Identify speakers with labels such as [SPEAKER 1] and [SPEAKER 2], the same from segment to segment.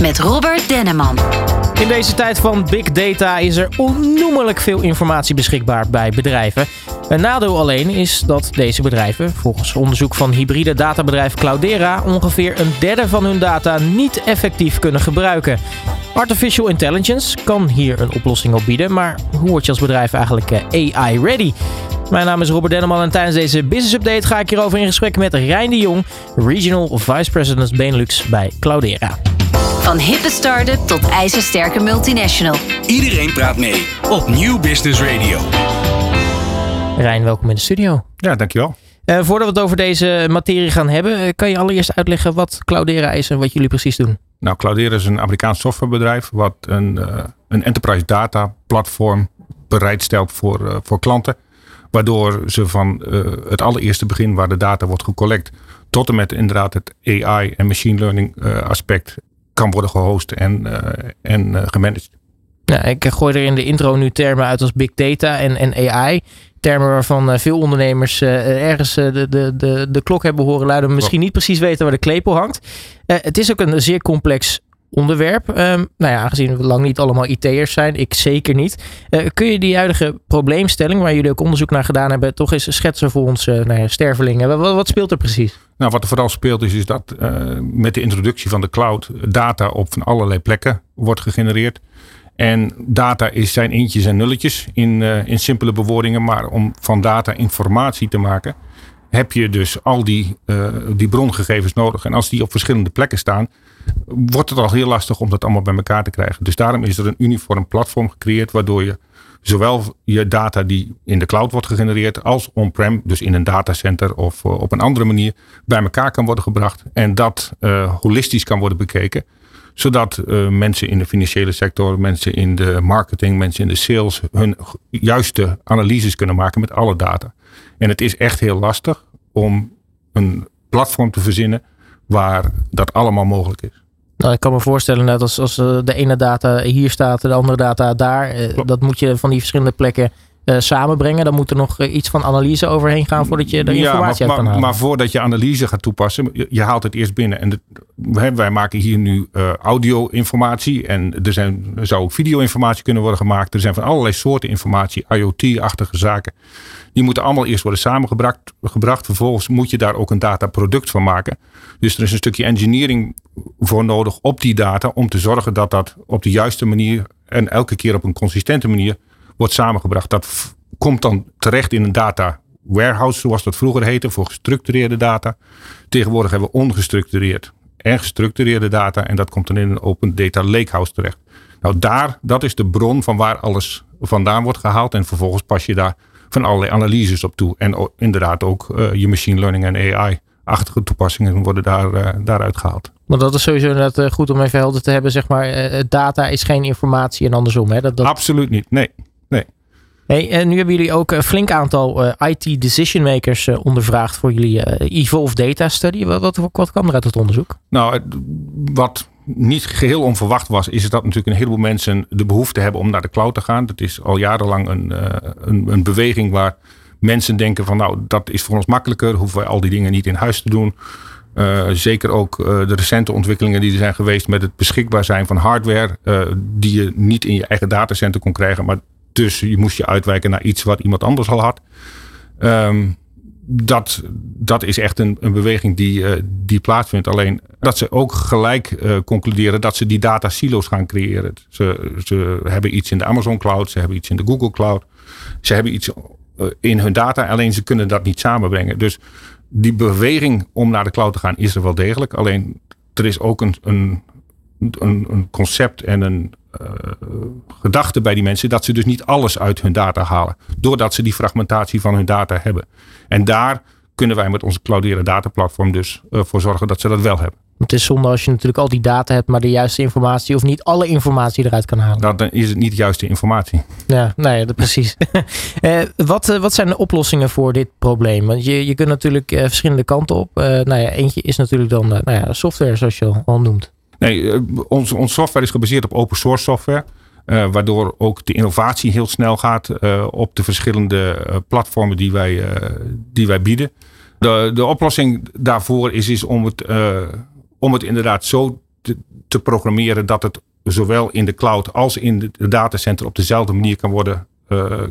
[SPEAKER 1] met Robert Denneman.
[SPEAKER 2] In deze tijd van big data is er onnoemelijk veel informatie beschikbaar bij bedrijven. Een nadeel alleen is dat deze bedrijven, volgens onderzoek van hybride databedrijf Cloudera, ongeveer een derde van hun data niet effectief kunnen gebruiken. Artificial intelligence kan hier een oplossing op bieden, maar hoe word je als bedrijf eigenlijk eh, AI-ready? Mijn naam is Robert Denneman en tijdens deze Business Update ga ik hierover in gesprek met Rijn de Jong, Regional Vice President Benelux bij Cloudera.
[SPEAKER 1] Van hippe start-up tot ijzersterke multinational.
[SPEAKER 3] Iedereen praat mee op Nieuw Business Radio.
[SPEAKER 2] Rijn, welkom in de studio.
[SPEAKER 4] Ja, dankjewel.
[SPEAKER 2] Uh, voordat we het over deze materie gaan hebben, eh, kan je allereerst uitleggen wat Cloudera is en wat jullie precies doen?
[SPEAKER 4] Nou, Cloudera is een Amerikaans softwarebedrijf wat een, uh, een enterprise data platform bereidstelt voor, voor klanten. Waardoor ze van het allereerste begin waar de data wordt gecollect tot en met inderdaad het AI en machine learning aspect kan worden gehost en, en gemanaged.
[SPEAKER 2] Nou, ik gooi er in de intro nu termen uit als big data en, en AI termen waarvan veel ondernemers ergens de, de, de, de klok hebben horen luiden, maar misschien niet precies weten waar de klepel hangt. het is ook een zeer complex onderwerp. Um, nou ja, aangezien we lang niet allemaal IT'ers zijn, ik zeker niet. Uh, kun je die huidige probleemstelling, waar jullie ook onderzoek naar gedaan hebben, toch eens schetsen voor ons uh, nou ja, stervelingen? Wat, wat, speelt er precies?
[SPEAKER 4] Nou, wat er vooral speelt is, is dat uh, met de introductie van de cloud data op van allerlei plekken wordt gegenereerd. En data is zijn eentjes en nulletjes in, uh, in simpele bewoordingen. Maar om van data informatie te maken, heb je dus al die, uh, die brongegevens nodig. En als die op verschillende plekken staan, wordt het al heel lastig om dat allemaal bij elkaar te krijgen. Dus daarom is er een uniform platform gecreëerd, waardoor je zowel je data die in de cloud wordt gegenereerd, als on-prem, dus in een datacenter of uh, op een andere manier, bij elkaar kan worden gebracht. En dat holistisch kan worden bekeken zodat uh, mensen in de financiële sector, mensen in de marketing, mensen in de sales hun juiste analyses kunnen maken met alle data. En het is echt heel lastig om een platform te verzinnen waar dat allemaal mogelijk is.
[SPEAKER 2] Nou, ik kan me voorstellen dat als, als eh, de ene data hier staat, de andere data daar, eh, dat moet je van die verschillende plekken uh, samenbrengen. Dan moet er nog iets van analyse overheen gaan voordat je de informatie
[SPEAKER 4] ja, maar,
[SPEAKER 2] kan halen.
[SPEAKER 4] Maar voordat je analyse gaat toepassen, je, je haalt het eerst binnen. En wij maken hier nu uh, audio-informatie en er, zijn, er zou ook video-informatie kunnen worden gemaakt. Er zijn van allerlei soorten informatie, IoT-achtige zaken. Die moeten allemaal eerst worden samengebracht. Gebracht. Vervolgens moet je daar ook een dataproduct van maken. Dus er is een stukje engineering voor nodig op die data om te zorgen dat dat op de juiste manier en elke keer op een consistente manier wordt samengebracht. Dat komt dan terecht in een data warehouse, zoals dat vroeger heette, voor gestructureerde data. Tegenwoordig hebben we ongestructureerd en gestructureerde data. En dat komt dan in een open data lakehouse terecht. Nou, daar, dat is de bron van waar alles vandaan wordt gehaald. En vervolgens pas je daar van allerlei analyses op toe. En inderdaad ook uh, je machine learning en AI-achtige toepassingen worden daar, uh, daaruit gehaald.
[SPEAKER 2] Maar dat is sowieso inderdaad uh, goed om even helder te hebben. Zeg maar, data is geen informatie en andersom. Hè? Dat, dat...
[SPEAKER 4] Absoluut niet, nee. nee.
[SPEAKER 2] Hey, en nu hebben jullie ook een flink aantal uh, IT decision makers uh, ondervraagd voor jullie uh, Evolve Data Study. Wat, wat, wat kwam er uit het onderzoek?
[SPEAKER 4] Nou, wat niet geheel onverwacht was, is dat natuurlijk een heleboel mensen de behoefte hebben om naar de cloud te gaan. Dat is al jarenlang een, een, een beweging waar mensen denken van nou, dat is voor ons makkelijker. Hoeven wij al die dingen niet in huis te doen. Uh, zeker ook uh, de recente ontwikkelingen die er zijn geweest met het beschikbaar zijn van hardware. Uh, die je niet in je eigen datacenter kon krijgen, maar dus je moest je uitwijken naar iets wat iemand anders al had. Um, dat, dat is echt een, een beweging die, die plaatsvindt. Alleen dat ze ook gelijk concluderen dat ze die data silo's gaan creëren. Ze, ze hebben iets in de Amazon Cloud, ze hebben iets in de Google Cloud. Ze hebben iets in hun data, alleen ze kunnen dat niet samenbrengen. Dus die beweging om naar de cloud te gaan is er wel degelijk. Alleen er is ook een, een, een, een concept en een uh, gedachte bij die mensen dat ze dus niet alles uit hun data halen. Doordat ze die fragmentatie van hun data hebben. En daar kunnen wij met onze Cloudera dataplatform dus uh, voor zorgen dat ze dat wel hebben.
[SPEAKER 2] Het is zonde als je natuurlijk al die data hebt, maar de juiste informatie of niet alle informatie eruit kan halen.
[SPEAKER 4] Nou, dan is het niet de juiste informatie.
[SPEAKER 2] Ja, nee, dat precies. uh, wat, uh, wat zijn de oplossingen voor dit probleem? Want je, je kunt natuurlijk uh, verschillende kanten op. nou ja, eentje is natuurlijk dan nou ja, software, zoals je al noemt.
[SPEAKER 4] Nee, ons, ons software is gebaseerd op open source software. Waardoor ook de innovatie heel snel gaat op de verschillende platformen die wij, die wij bieden. De, de oplossing daarvoor is, is om, het, om het inderdaad zo te, programmeren dat het zowel in de cloud als in de datacenter op dezelfde manier kan worden,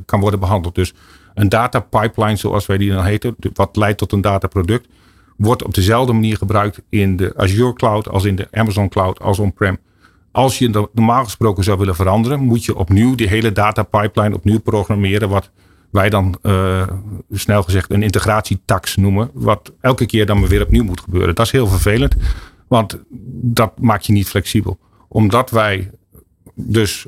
[SPEAKER 4] kan worden behandeld. Dus een data pipeline, zoals wij die dan heten, wat leidt tot een dataproduct, wordt op dezelfde manier gebruikt in de Azure Cloud als in de Amazon Cloud als on-prem. Als je normaal gesproken zou willen veranderen, moet je opnieuw die hele data pipeline opnieuw programmeren. Wat wij dan uh, snel gezegd een integratietax noemen. Wat elke keer dan weer opnieuw moet gebeuren. Dat is heel vervelend, want dat maakt je niet flexibel. Omdat wij dus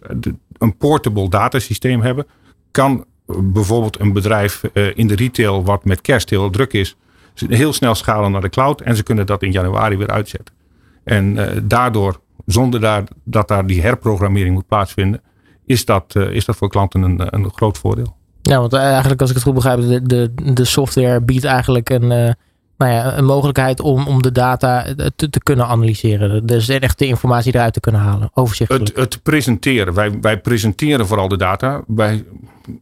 [SPEAKER 4] een portable datasysteem hebben, kan bijvoorbeeld een bedrijf uh, in de retail wat met kerst heel druk is, heel snel schalen naar de cloud en ze kunnen dat in januari weer uitzetten. En uh, daardoor zonder daar, dat daar die herprogrammering moet plaatsvinden, is dat, uh, is dat voor klanten een, een groot voordeel.
[SPEAKER 2] Ja, want eigenlijk als ik het goed begrijp, de, de, de software biedt eigenlijk een, nou ja, een mogelijkheid om, om de data te, te kunnen analyseren. Dus echt de informatie eruit te kunnen halen, overzichtelijk.
[SPEAKER 4] Het, het presenteren. Wij, wij presenteren vooral de data. Wij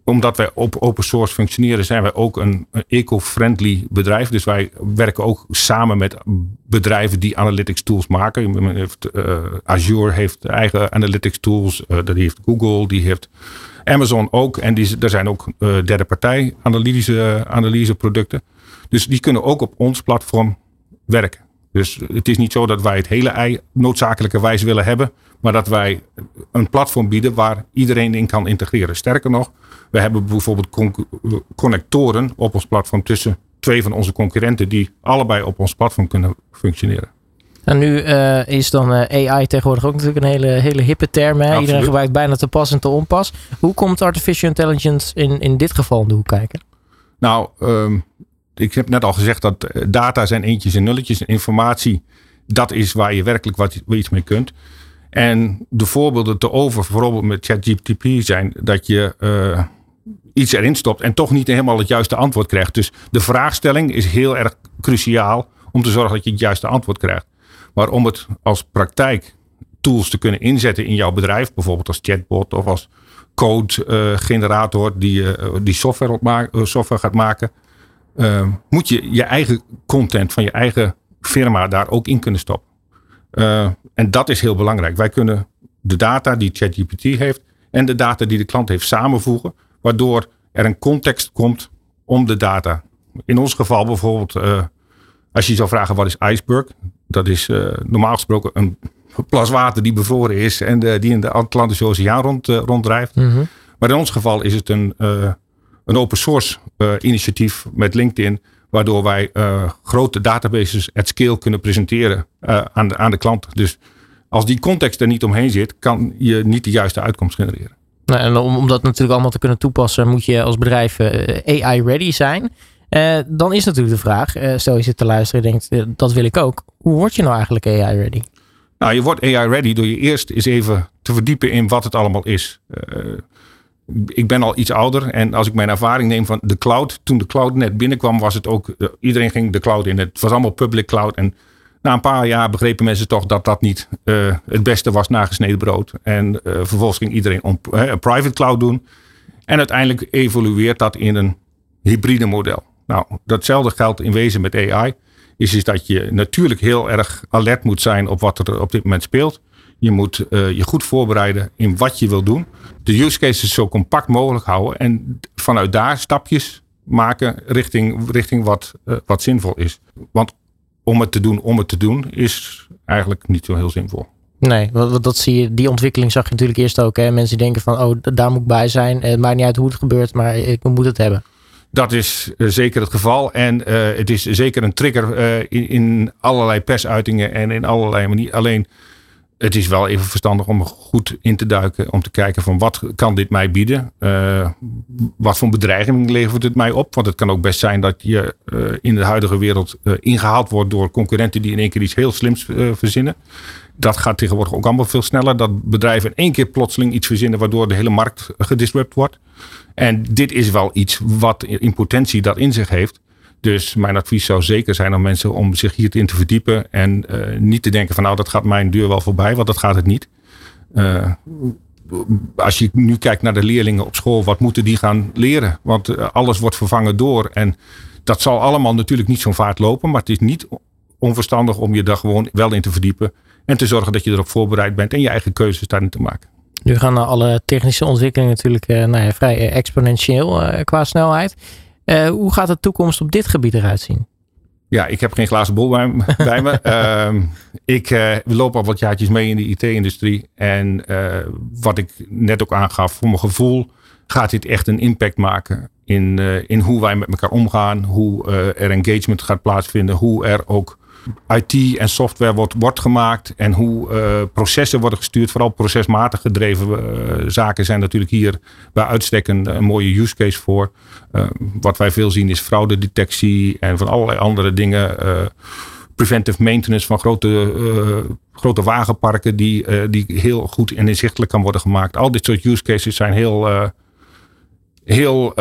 [SPEAKER 4] omdat wij op open source functioneren, zijn wij ook een eco-friendly bedrijf. Dus wij werken ook samen met bedrijven die analytics tools maken. Heeft, uh, Azure heeft eigen analytics tools. Uh, dat heeft Google, die heeft Amazon ook. En die, er zijn ook derde partij analyse, analyse producten. Dus die kunnen ook op ons platform werken. Dus het is niet zo dat wij het hele ei noodzakelijkerwijs willen hebben. Maar dat wij een platform bieden waar iedereen in kan integreren. Sterker nog, we hebben bijvoorbeeld connectoren op ons platform tussen twee van onze concurrenten die allebei op ons platform kunnen functioneren.
[SPEAKER 2] En nu uh, is dan uh, AI tegenwoordig ook natuurlijk een hele, hele hippe term. Hè? Iedereen gebruikt bijna te pas en te onpas. Hoe komt artificial intelligence in, in dit geval om de hoek kijken?
[SPEAKER 4] Nou, um, ik heb net al gezegd dat eh, data zijn eentjes en nulletjes. Informatie, dat is waar je werkelijk wat, iets mee kunt. En de voorbeelden te over, bijvoorbeeld met ChatGPT, zijn dat je uh, iets erin stopt en toch niet helemaal het juiste antwoord krijgt. Dus de vraagstelling is heel erg cruciaal om te zorgen dat je het juiste antwoord krijgt. Maar om het als praktijk tools te kunnen inzetten in jouw bedrijf, bijvoorbeeld als chatbot of als codegenerator uh, die, uh, die software, software gaat maken, uh, moet je je eigen content van je eigen firma daar ook in kunnen stoppen. Uh, en dat is heel belangrijk. Wij kunnen de data die ChatGPT heeft en de data die de klant heeft samenvoegen, waardoor er een context komt om de data. In ons geval bijvoorbeeld, uh, als je zou vragen wat is iceberg, dat is normaal gesproken een plas water die bevroren is en de, die in de Atlantische Oceaan rond, ronddrijft. Mm -hmm. Maar in ons geval is het een een open source uh, initiatief met LinkedIn. Waardoor wij uh, grote databases at scale kunnen presenteren uh, aan, de, aan de klant. Dus als die context er niet omheen zit, kan je niet de juiste uitkomst genereren.
[SPEAKER 2] Nou, en om, om dat natuurlijk allemaal te kunnen toepassen, moet je als bedrijf AI-ready zijn. dan is natuurlijk de vraag, stel je zit te luisteren en denkt, dat wil ik ook. Hoe word je nou eigenlijk AI-ready?
[SPEAKER 4] Nou, je wordt AI-ready door je eerst eens even te verdiepen in wat het allemaal is ik ben al iets ouder en als ik mijn ervaring neem van de cloud, toen de cloud net binnenkwam, was het ook, eh, iedereen ging de cloud in. Het was allemaal public cloud en na een paar jaar begrepen mensen toch dat dat niet uh, het beste was na gesneden brood. En uh, vervolgens ging iedereen om, een private cloud doen. En uiteindelijk evolueert dat in een hybride model. Nou, datzelfde geldt in wezen met AI. Is, is dat je natuurlijk heel erg alert moet zijn op wat er op dit moment speelt. Je moet uh, je goed voorbereiden in wat je wil doen. De use cases zo compact mogelijk houden. En vanuit daar stapjes maken richting, richting wat, uh, wat zinvol is. Want om het te doen, om het te doen, is eigenlijk niet zo heel zinvol.
[SPEAKER 2] Nee, want dat zie je, die ontwikkeling zag je natuurlijk eerst ook. Hè? Mensen denken van, oh, daar moet ik bij zijn. Het maakt niet uit hoe het gebeurt, maar ik moet het hebben.
[SPEAKER 4] Dat is zeker het geval. En uh, het is zeker een trigger uh, in, in, allerlei persuitingen en in allerlei manieren. Alleen het is wel even verstandig om goed in te duiken. Om te kijken van wat kan dit mij bieden? Uh, wat voor bedreiging levert het mij op? Want het kan ook best zijn dat je uh, in de huidige wereld uh, ingehaald wordt door concurrenten die in één keer iets heel slims verzinnen. Dat gaat tegenwoordig ook allemaal veel sneller. Dat bedrijven in één keer plotseling iets verzinnen waardoor de hele markt gedisrupt wordt. En dit is wel iets wat in potentie dat in zich heeft. Dus mijn advies zou zeker zijn aan mensen om zich hierin te verdiepen. En uh, niet te denken van nou dat gaat mijn deur wel voorbij, want dat gaat het niet. Uh, als je nu kijkt naar de leerlingen op school, wat moeten die gaan leren? Want eh, alles wordt vervangen door. En dat zal allemaal natuurlijk niet zo'n vaart lopen. Maar het is niet onverstandig om je daar gewoon wel in te verdiepen. En te zorgen dat je erop voorbereid bent en je eigen keuzes daarin te maken.
[SPEAKER 2] Nu gaan alle technische ontwikkelingen natuurlijk nou ja, vrij exponentieel qua snelheid. Uh, hoe gaat de toekomst op dit gebied eruit zien?
[SPEAKER 4] Ja, ik heb geen glazen bol bij, me. Uh, ik uh, loop al wat jaartjes mee in de IT-industrie. En uh, wat ik net ook aangaf, voor mijn gevoel gaat dit echt een impact maken in, in hoe wij met elkaar omgaan. Hoe er engagement gaat plaatsvinden. Hoe er ook IT en software wordt, wordt gemaakt en hoe uh, processen worden gestuurd. Vooral procesmatig gedreven uh, zaken zijn natuurlijk hier bij uitstek een, mooie use case voor. Uh, wat wij veel zien is fraudedetectie en van allerlei andere dingen. preventive maintenance van grote, grote wagenparken die, die heel goed en inzichtelijk kan worden gemaakt. Al dit soort use cases zijn heel heel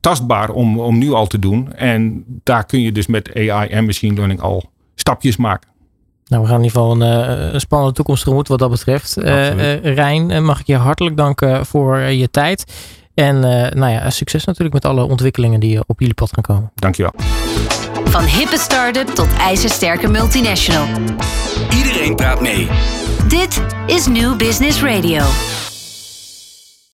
[SPEAKER 4] tastbaar om, om nu al te doen. En daar kun je dus met AI en machine learning al stapjes maken.
[SPEAKER 2] Nou, we gaan in ieder geval een, een spannende toekomst tegemoet wat dat betreft. Uh, Rijn, mag ik je hartelijk danken voor je tijd. En nou ja, succes natuurlijk met alle ontwikkelingen die op jullie pad gaan komen.
[SPEAKER 4] Dankjewel.
[SPEAKER 1] Van hippe start-up tot ijzersterke multinational.
[SPEAKER 3] Iedereen praat mee.
[SPEAKER 1] Dit is New Business Radio.